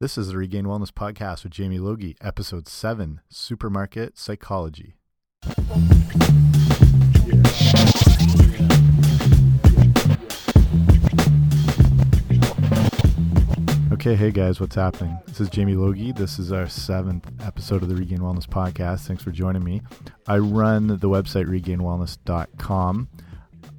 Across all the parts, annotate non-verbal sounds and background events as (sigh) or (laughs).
This is the Regained Wellness Podcast with Jamie Logie, Episode 7 Supermarket Psychology. Okay, hey guys, what's happening? This is Jamie Logie. This is our seventh episode of the Regained Wellness Podcast. Thanks for joining me. I run the website regainedwellness.com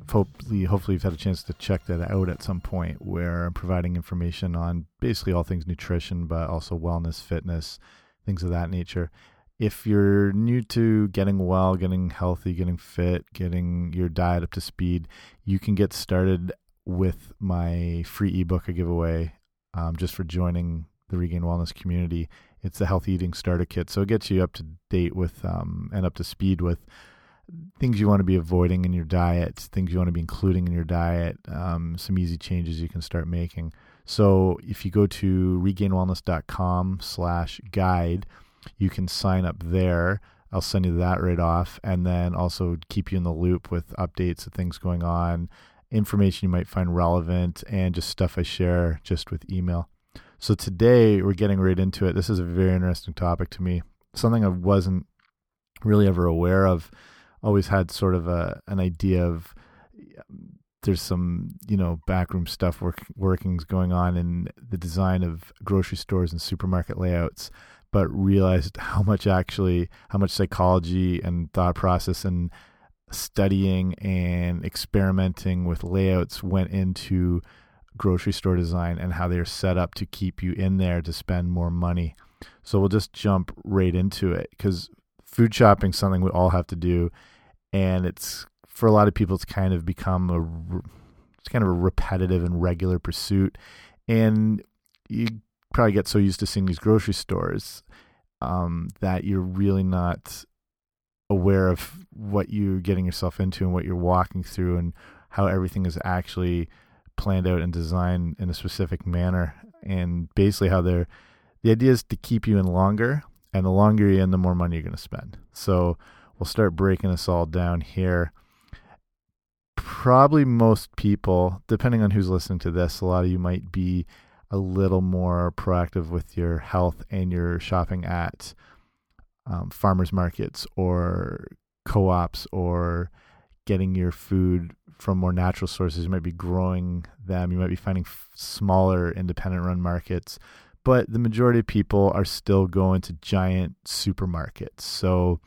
hopefully hopefully you've had a chance to check that out at some point where I'm providing information on basically all things nutrition but also wellness, fitness, things of that nature. If you're new to getting well, getting healthy, getting fit, getting your diet up to speed, you can get started with my free ebook I give away um, just for joining the Regained Wellness community. It's the Healthy Eating Starter Kit. So it gets you up to date with um, and up to speed with things you want to be avoiding in your diet, things you want to be including in your diet, um, some easy changes you can start making. So if you go to regainedwellness.com slash guide, you can sign up there. I'll send you that right off and then also keep you in the loop with updates of things going on, information you might find relevant, and just stuff I share just with email. So today we're getting right into it. This is a very interesting topic to me, something I wasn't really ever aware of always had sort of a an idea of there's some you know backroom stuff work, workings going on in the design of grocery stores and supermarket layouts but realized how much actually how much psychology and thought process and studying and experimenting with layouts went into grocery store design and how they're set up to keep you in there to spend more money. So we'll just jump right into it because food shopping something we all have to do and it's for a lot of people it's kind of become a it's kind of a repetitive and regular pursuit. And you probably get so used to seeing these grocery stores um, that you're really not aware of what you're getting yourself into and what you're walking through and how everything is actually planned out and designed in a specific manner. And basically how they're the idea is to keep you in longer and the longer you're in the more money you're going to spend. So we'll start breaking this all down here. Probably most people, depending on who's listening to this, a lot of you might be a little more proactive with your health and your shopping at um, farmers markets or co ops or getting your food from more natural sources. You might be growing them. You might be finding smaller independent run markets. But the majority of people are still going to giant supermarkets. So,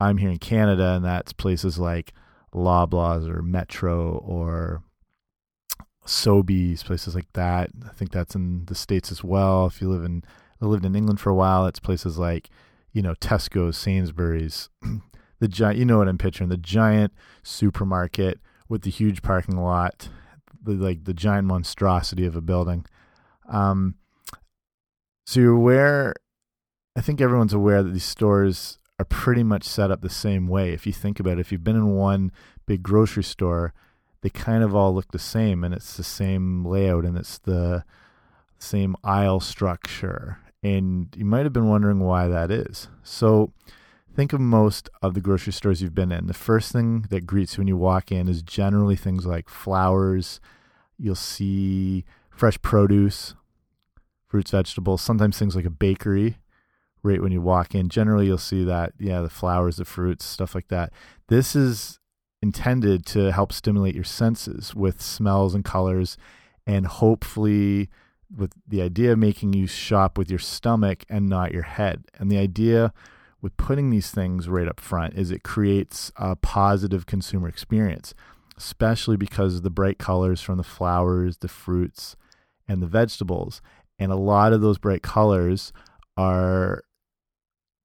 I'm here in Canada, and that's places like Loblaws or Metro or Sobeys, places like that. I think that's in the states as well. If you live in, I lived in England for a while. It's places like, you know, Tesco's, Sainsbury's, (clears throat) the giant. You know what I'm picturing? The giant supermarket with the huge parking lot, the, like the giant monstrosity of a building. Um, so you're aware. I think everyone's aware that these stores are pretty much set up the same way. If you think about it, if you've been in one big grocery store, they kind of all look the same and it's the same layout and it's the same aisle structure. And you might have been wondering why that is. So think of most of the grocery stores you've been in. The first thing that greets you when you walk in is generally things like flowers. You'll see fresh produce, fruits, vegetables, sometimes things like a bakery right when you walk in. Generally, you'll see that, yeah, the flowers, the fruits, stuff like that. This is intended to help stimulate your senses with smells and colors, and hopefully, with the idea of making you shop with your stomach and not your head. And the idea with putting these things right up front is it creates a positive consumer experience, especially because of the bright colors from the flowers, the fruits, and the vegetables. And a lot of those bright colors are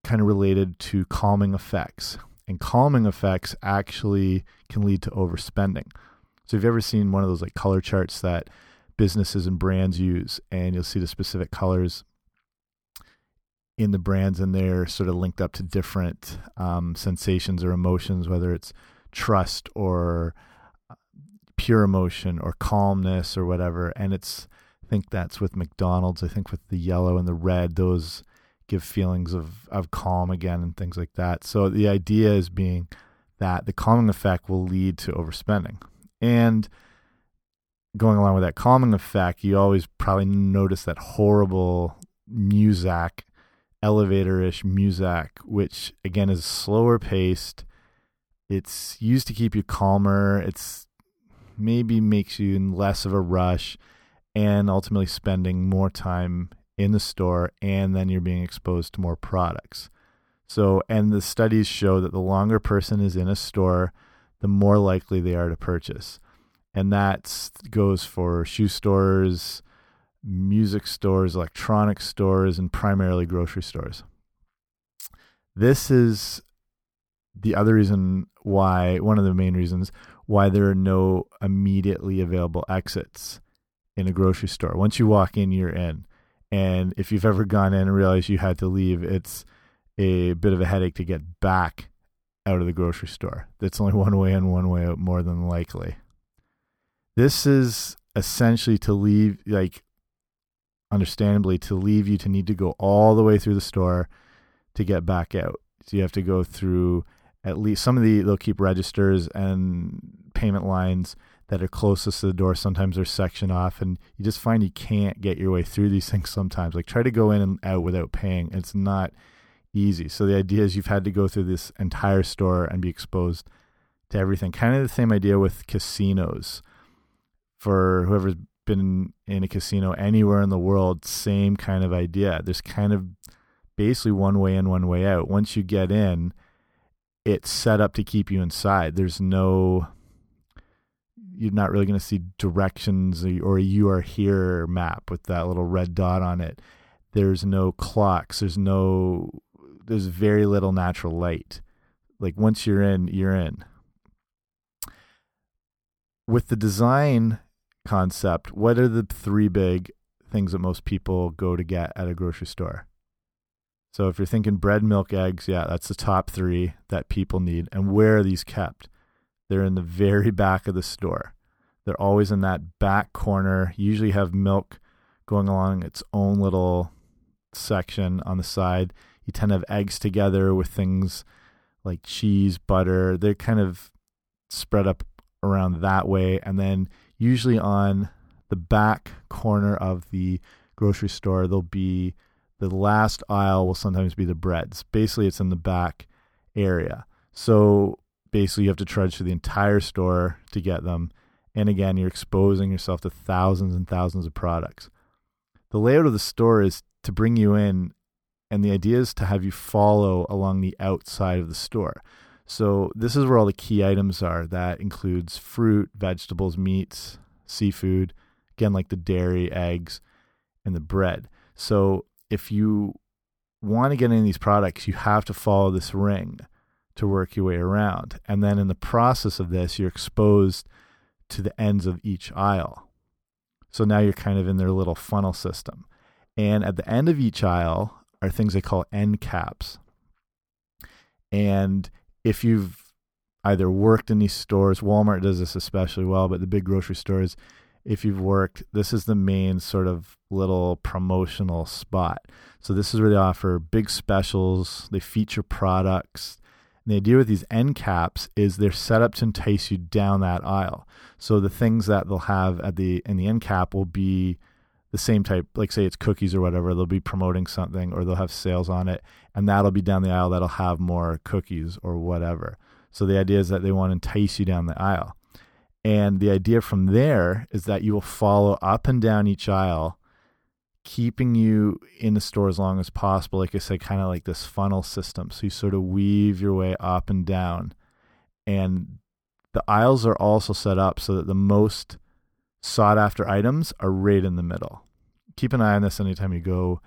kind of related to calming effects. And calming effects actually can lead to overspending. So, if you've ever seen one of those like color charts that businesses and brands use, and you'll see the specific colors in the brands, and they're sort of linked up to different um, sensations or emotions, whether it's trust or uh, pure emotion or calmness or whatever. And it's, I think that's with McDonald's. I think with the yellow and the red, those give feelings of of calm again and things like that. So the idea is being that the calming effect will lead to overspending. And going along with that calming effect, you always probably notice that horrible Muzak, elevator ish Muzak, which again is slower paced. It's used to keep you calmer. It's maybe makes you in less of a rush and ultimately spending more time in the store and then you're being exposed to more products. So, and the studies show that the longer a person is in a store, the more likely they are to purchase. And that goes for shoe stores, music stores, electronic stores, and primarily grocery stores. This is the other reason why, one of the main reasons why there are no immediately available exits in a grocery store. Once you walk in, you're in. And if you've ever gone in and realized you had to leave, it's a bit of a headache to get back out of the grocery store. That's only (laughs) one way in, one way out, more than likely. This is essentially to leave, like, understandably, to leave you to need to go all the way through the store to get back out. So you have to go through at least some of the, they'll keep registers and payment lines that are closest to the door sometimes are sectioned off and you just find you can't get your way through these (laughs) things sometimes. Like try to go in and out without paying. It's not easy. So the idea is you've had to go through this entire store and be exposed to everything. Kind of the same idea with casinos. For whoever's been in a casino anywhere in the world same kind of idea. There's kind of basically one way in one way out. Once you get in it's set up to keep you inside. There's no you're not really going to see directions or you are here map with that little red dot on it. There's no clocks. There's no. There's very little natural light. Like once you're in, you're in. With the design concept, what are the three big things that most people go to get at a grocery store? So if you're thinking bread, milk, eggs, yeah, that's the top three that people need. And where are these kept? They're in the very back of the store. They're always in that back corner. Usually have milk going along its own little section on the side. You tend to have eggs together with things like cheese, butter. They're kind of spread up around that way. And then usually on the back corner of the grocery store, there'll be the last aisle will sometimes be the breads. Basically, it's in the back area. So basically you have to trudge through the entire store to get them. And again, you're exposing yourself to thousands and thousands of products. The layout of the store is to bring you in, and the idea is to have you follow along the outside of the store. So, this is where all the key items are. That includes fruit, vegetables, meats, seafood, again, like the dairy, eggs, and the bread. So, if you want to get any of these products, you have to follow this ring to work your way around. And then in the process of this, you're exposed to the ends of each aisle. So now you're kind of in their little funnel system. And at the end of each aisle are things they call end caps. And if you've either worked in these stores, Walmart does this especially well, but the big grocery stores, if you've worked, this is the main sort of little promotional spot. So this is where they offer big specials, they feature products, and the idea with these end caps is they're set up to entice you down that aisle. So the things that they'll have at the in the end cap will be the same type, like say it's cookies or whatever. They'll be promoting something or they'll have sales on it, and that'll be down the aisle that'll have more cookies or whatever. So the idea is that they want to entice you down the aisle. And the idea from there is that you will follow up and down each aisle keeping you in the store as long as possible. Like I said, kind of like this funnel system. So you sort of weave your way up and down. And the aisles are also set up so that the most sought after items are right in the middle. Keep an eye on this anytime you go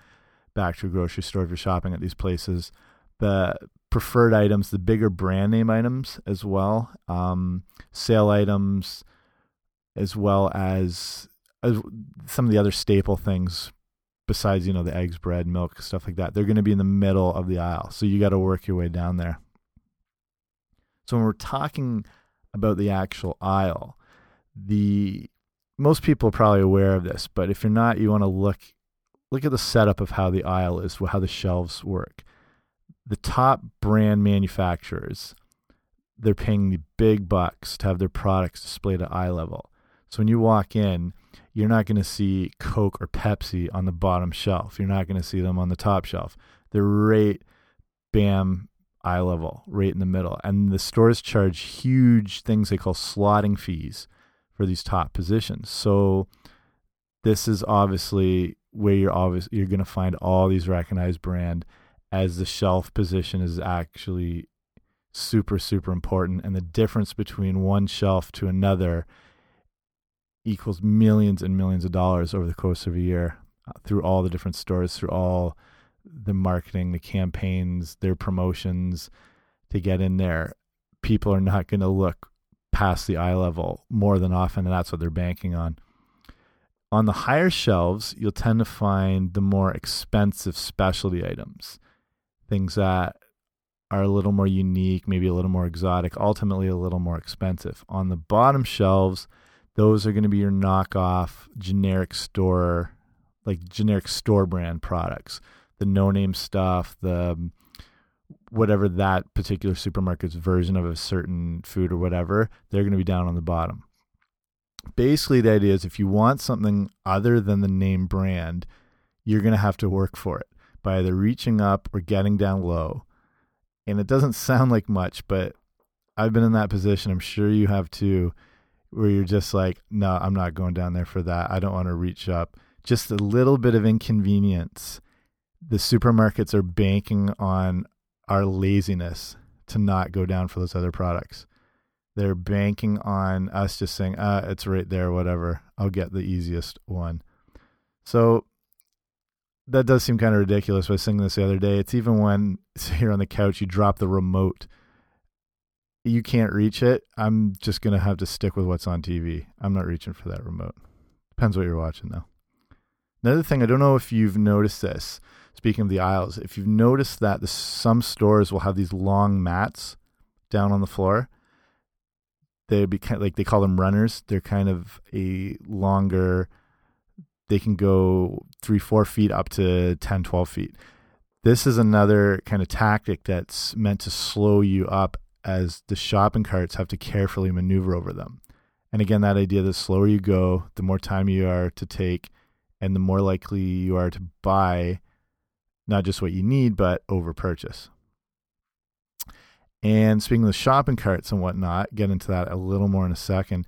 back to a grocery store if you're shopping at these places. The preferred items, the bigger brand name items as well, um, sale items, as well as, as some of the other staple things besides you know the eggs bread milk stuff like that they're going to be in the middle of the aisle. So you got to work your way down there. So when we're talking about the actual aisle the most people are probably aware of this but if you're not you want to look look at the setup of how the aisle is how the shelves work. The top brand manufacturers they're paying the big bucks to have their products displayed at eye level. So when you walk in, you're not going to see Coke or Pepsi on the bottom shelf. You're not going to see them on the top shelf. They're right, bam, eye level, right in the middle. And the stores charge huge things they call slotting fees for these top positions. So this is obviously where you're obvious you're going to find all these recognized brand as the shelf position is actually super super important and the difference between one shelf to another equals millions and millions of dollars over the course of a year uh, through all the different stores through all the marketing the campaigns their promotions to get in there people are not going to look past the eye level more than often and that's what they're banking on on the higher shelves you'll tend to find the more expensive specialty items things that are a little more unique, maybe a little more exotic, ultimately a little more expensive. On the bottom shelves, those are going to be your knockoff generic store, like generic store brand products, the no name stuff, the um, whatever that particular supermarket's version of a certain food or whatever, they're going to be down on the bottom. Basically, the idea is if you want something other than the name brand, you're going to have to work for it by either reaching up or getting down low and it doesn't sound like much, but I've been in that position. I'm sure you have too, where you're just like, no, I'm not going down there for that. I don't want to reach up. Just a little bit of inconvenience. The supermarkets are banking on our laziness to not go down for those other products. They're banking on us just saying, ah, it's right there, whatever. I'll get the easiest one. So that does seem kind of ridiculous. I was saying this the other day. It's even when (laughs) here on the couch you drop the remote, you can't reach it. I'm just gonna have to stick with what's on TV. I'm not reaching for that remote. Depends what you're watching though. Another thing, I don't know if you've noticed this. Speaking of the aisles, if you've noticed that the, some stores will have these long mats down on the floor, they be kind of, like they call them runners. They're kind of a longer they can go three, four feet up to 10, 12 feet. This is another kind of tactic that's meant to slow you up as the shopping carts have to carefully maneuver over them. And again, that idea the slower you go, the more time you are to take, and the more likely you are to buy not just what you need, but over purchase. And speaking of shopping carts and whatnot, get into that a little more in a second.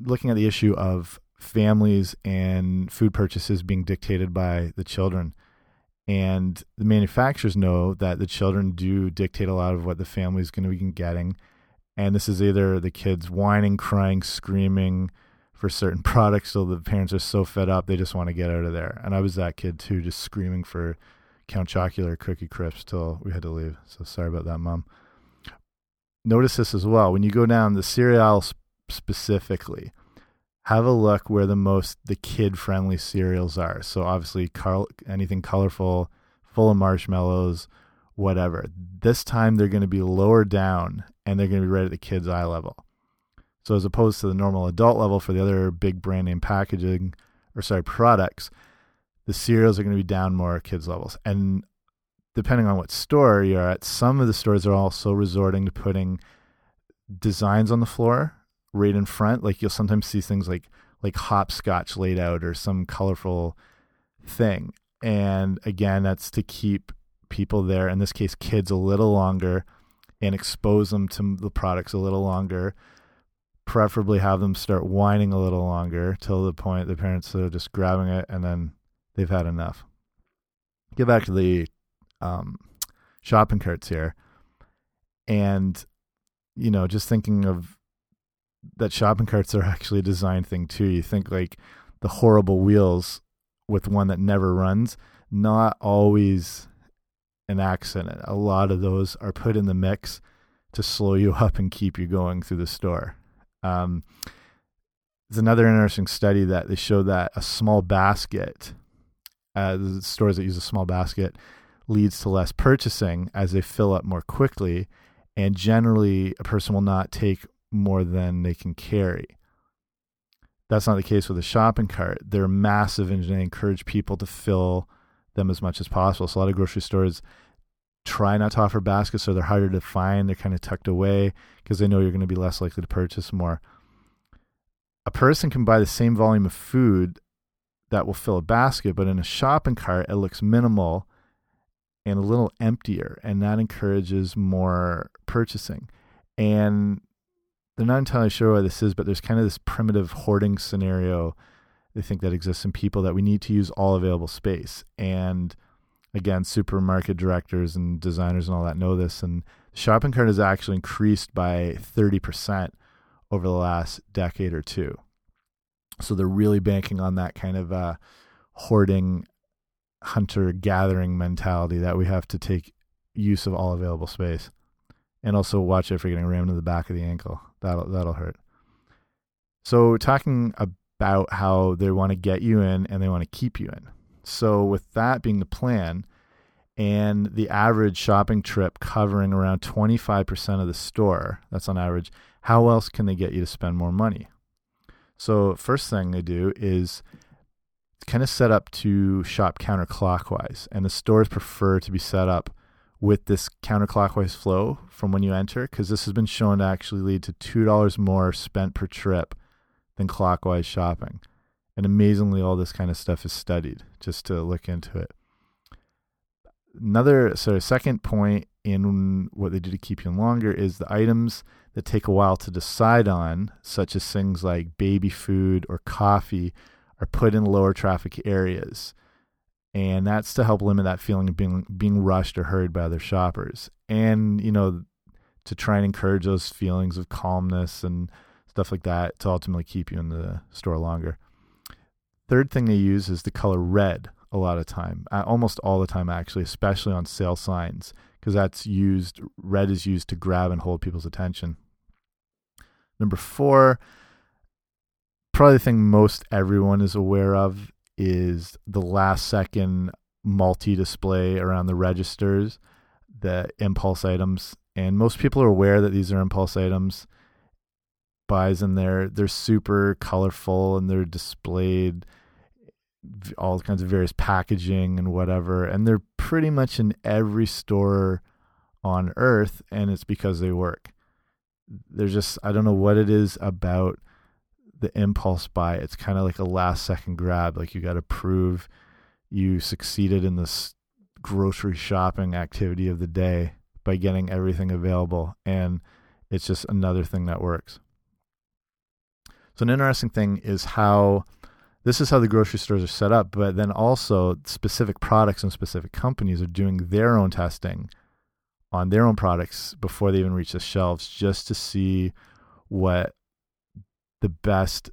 Looking at the issue of families and food purchases being dictated by the children. And the manufacturers know that the children do dictate a lot of what the family is going to be getting. And this is either the kids whining, crying, screaming for certain (laughs) products, so the parents are so fed up they just want to get out of there. And I was that kid too, just screaming for Count Chocula or Cookie Crisps till we had to leave. So sorry about that, mom. Notice this as well. When you go down the cereal specifically, have a look where the most the kid friendly cereals are. So obviously, car anything colorful, full of marshmallows, whatever. This time they're going to be lower down and they're going to be right at the kid's eye level. So as opposed to the normal adult level for the other big brand name packaging or sorry products, the cereals are going to be down more kids levels. And depending on what store you're at, some of the stores are also resorting to putting designs on the floor right in front. Like you'll sometimes see things like like hopscotch laid out or some colorful thing. And again, that's to keep people there, in this case kids, a little longer and expose them to the products a little longer. Preferably have them start whining a little longer till the point the parents are just grabbing it and then they've had enough. Get back to the um, shopping carts here. And, you know, just thinking of that shopping carts are (laughs) actually a design thing too. You think like the horrible wheels with one that never runs, not always an accident. A lot of those are put in the mix to slow you (laughs) up and keep you going through the store. Um, there's another interesting study that they show that a small basket, uh, stores that use a small basket, leads to less purchasing as they fill up more quickly. And generally, a person will not take more than they can carry. That's not the case with a shopping cart. They're massive and they encourage people to fill them as much as possible. So a lot of grocery stores try not to offer baskets so they're harder to find. They're kind of tucked away because they know you're going to be less likely to purchase more. a person can buy the same volume of food that will fill a basket, but in a shopping cart, it looks minimal and a little emptier, and that encourages more purchasing. And they're not entirely sure why this is, but there's kind of this primitive hoarding scenario they think that exists in people that we need to use all available space. And again, supermarket directors and designers and all that know this. And shopping cart has actually increased by 30% over the last decade or two. So they're really banking on that kind of uh, hoarding, hunter gathering mentality that we have to take use of all available space, and also watch it for getting rammed in the back of the ankle. That'll that'll hurt. So talking about how they want to get you in and they want to keep you in. So with that being the plan, and the average shopping trip covering around 25% of the store, that's on average, how else can they get you to spend more money? So, first thing they do is kind of set up to shop counterclockwise, and the stores prefer to be set up with this counterclockwise flow from when you enter because this has been shown to actually lead to $2 more spent per trip than clockwise shopping. And amazingly, all this kind of stuff is studied just to look into it. Another of second point in what they do to keep you in longer is the items that take a while to decide on, such as things like baby food or coffee, are put in lower traffic areas. And that's to help limit that feeling of being being rushed or hurried by other shoppers. And, you know, to try and encourage those feelings of calmness and stuff like that to ultimately keep you in the store longer. Third thing they use is the color red a lot of time, almost all the time actually, especially on sale signs because that's used, red is used to grab and hold people's attention. Number four, probably the thing most everyone is aware of is the last second multi display around the registers, the impulse items. And most people are aware that these are impulse items. Buys in there, they're super colorful and they're displayed all kinds of various packaging and whatever, and they're pretty much in every store on earth, and it's because they work. There's just I don't know what it is about the impulse buy. It's kind of like a last second grab. Like you got to prove you succeeded in this grocery shopping activity of the day by getting everything available, and it's just another thing that works. So an interesting thing is how this is how the grocery stores are set up, but then also specific products and specific companies are doing their own testing on their own products before they even reach the shelves just to see what the best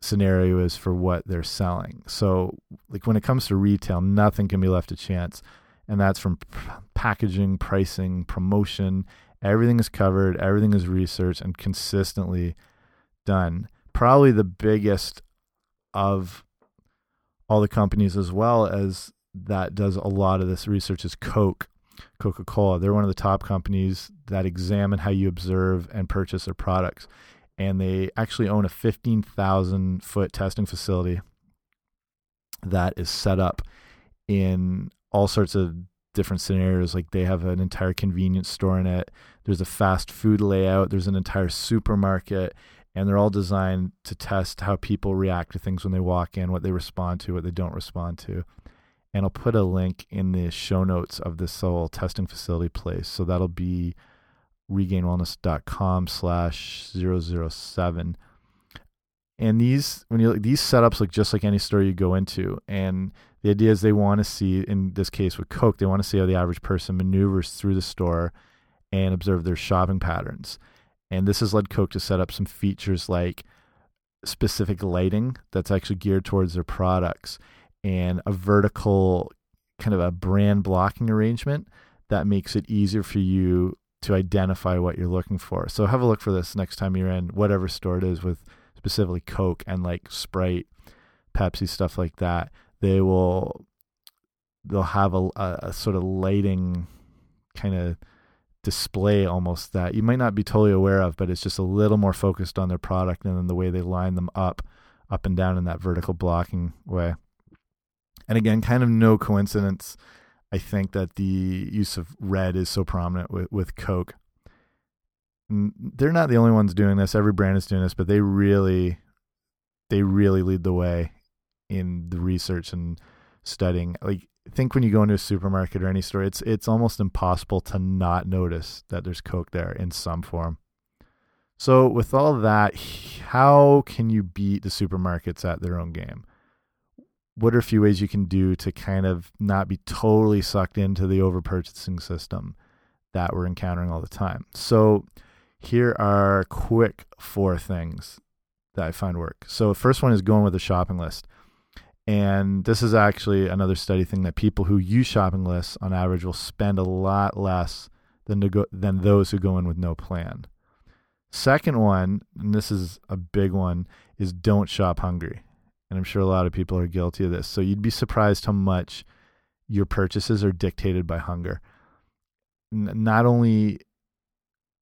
scenario is for what they're selling. So, like when it comes to retail, nothing can be left to chance. And that's from packaging, pricing, promotion. Everything is covered, everything is researched and consistently done. Probably the biggest of all the companies as well as that does a lot of this research is Coke, Coca Cola. They're one of the top companies that examine how you observe and purchase their products. And they actually own a 15,000 foot testing facility that is set up in all sorts of different scenarios. Like they have an entire convenience store in it, there's a fast food layout, there's an entire supermarket, and they're all designed to test how people react to things when they walk in, what they respond to, what they don't respond to. And I'll put a link in the show notes of this whole testing facility place. So that'll be regainedwellness.com slash 007. And these when you these setups look just like any store you go into. And the idea is they want to see, in this case with Coke, they want to see how the average person maneuvers through the store and observe their shopping patterns. And this has led Coke to set up some features like specific lighting that's actually geared towards their products and a vertical kind of a brand blocking arrangement that makes it easier for you to identify what you're looking for. So have a look for this next time you're in whatever store it is with specifically Coke and like Sprite, Pepsi, stuff like that. They will they'll have a, a, a sort of lighting kind of display almost that you might not be totally aware of, but it's just a little more focused on their product and then the way they line them up, up and down in that vertical blocking way. And again, kind of no coincidence, I think that the use of red is so prominent with, with Coke. They're not the only ones doing this. Every brand is doing this, but they really they really lead the way in the research and studying. Like think when you go into a supermarket or any store, it's it's almost impossible to not notice that there's Coke there in some form. So with all that, how can you beat the supermarkets at their own game? What are a few ways you can do to kind of not be totally sucked into the over purchasing system that we're encountering all the time? So here are quick four things that I find work. So first one is going with a shopping list. And this is actually another study thing that people who use shopping lists on average will spend a lot less than go, than those who go in with no plan. Second one, and this is a big one, is don't shop hungry. And I'm sure a lot of people are guilty of this. So you'd be surprised how much your purchases are dictated by hunger. N not only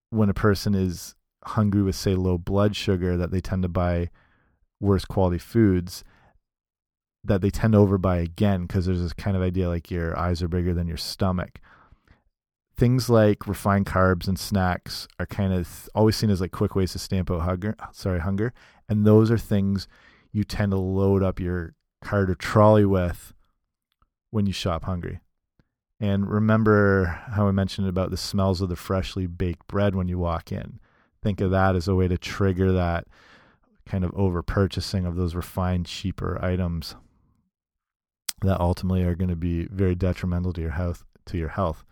when a person is hungry with, say, low blood sugar, that they tend to buy worse quality foods that they tend to overbuy again because there's this kind of idea like your eyes are bigger than your stomach. Things like refined carbs and snacks are kind of always seen as like quick ways to stamp out hunger. Sorry, hunger, and those are things you tend to load up your cart or trolley with when you shop hungry. And remember how I mentioned about the smells of the freshly baked bread when you walk in. Think of that as a way to trigger that kind of over purchasing of those refined, cheaper items that ultimately are going to be very detrimental to your health to your health.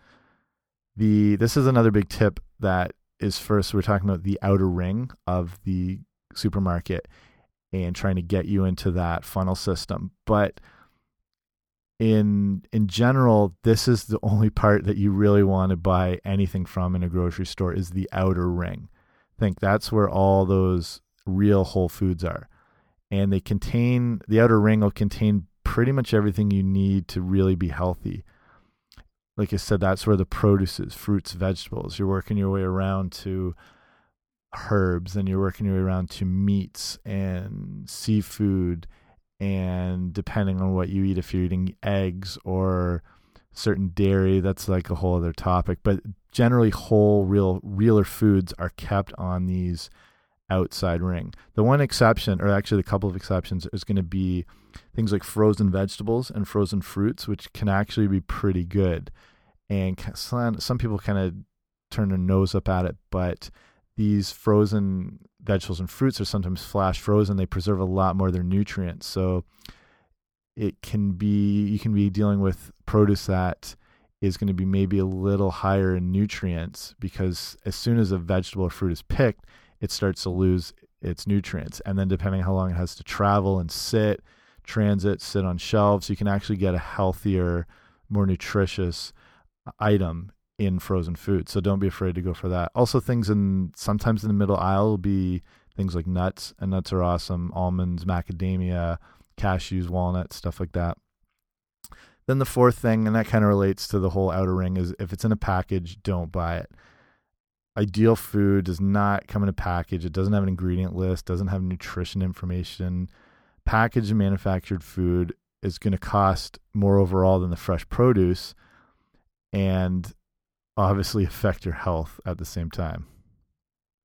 The this is another big tip that is first we're talking about the outer ring of the supermarket and trying to get you into that funnel system. But in in general, this is the only part that you really want to buy anything from in a grocery store is the outer ring. I think that's where all those real whole foods are. And they contain the outer ring will contain pretty much everything you need to really be healthy. Like I said, that's where the produce is fruits, vegetables. You're working your way around to herbs, and you're working your way around to meats and seafood. And depending on what you eat, if you're eating eggs or certain dairy, that's like a whole other topic. But generally, whole, real, realer foods are kept on these outside ring. The one exception, or actually the couple of exceptions, is going to be things like frozen vegetables and frozen fruits, which can actually be pretty good. And some people kind of turn their nose up at it, but these frozen vegetables and fruits are sometimes flash frozen. They preserve a lot more of their nutrients. So it can be, you can be dealing with produce that is going to be maybe a little higher in nutrients because as soon as a vegetable or fruit is picked, it starts to lose its nutrients. And then depending how long it has to travel and sit, transit, sit on shelves, you can actually get a healthier, more nutritious item in frozen food. So don't be afraid to go for that. Also things in sometimes in the middle aisle will be things like nuts, and nuts are awesome, almonds, macadamia, cashews, walnuts, stuff like that. Then the fourth thing, and that kind of relates to the whole outer ring, is if it's in a package, don't buy it ideal food does not come in a package. It doesn't have an ingredient list, doesn't have nutrition information. Packaged and manufactured food is going to cost more overall than the fresh produce and obviously affect your health at the same time.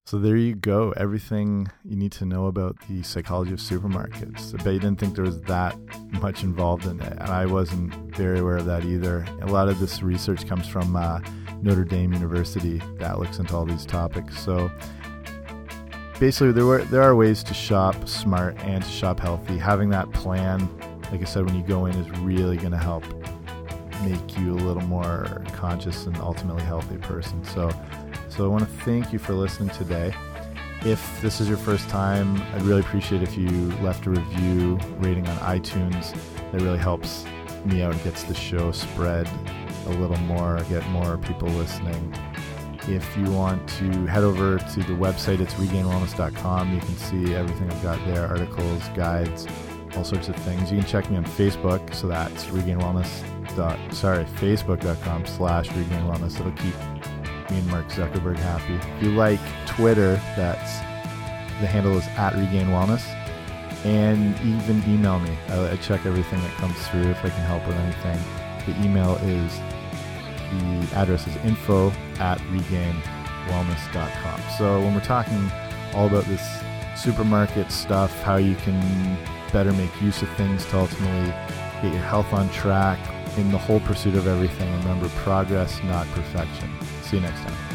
So there you go, everything you need to know about the psychology of supermarkets. I bet you didn't think there was that much involved in it, and I wasn't very aware of that either. A lot of this research comes from uh, Notre Dame University that looks into all these topics. So basically, there were there are ways to shop smart and to shop healthy. Having that plan, like I said, when you go in, is really going to help make you a little more conscious and ultimately healthy person. So, so I want to thank you for listening today. If this is your first time, I'd really appreciate if you left a review rating on iTunes. That really helps me out and gets the show spread a little more, get more people listening. If you want to head over to the website, it's regainedwellness.com. You can see everything I've got there articles, guides, all sorts of things. You can check me on Facebook, so that's regain wellness. Dot, sorry, facebook.com slash regain wellness. It'll keep me and Mark Zuckerberg happy. If you like Twitter, that's the handle is at regain wellness. And even email me. I, I check everything that comes through if I can help with anything. The email is the address is info at regainedwellness.com. So when we're talking all about this supermarket stuff, how you can better make use of things to ultimately get your health on track in the whole pursuit of everything. Remember, progress, not perfection. See you next time.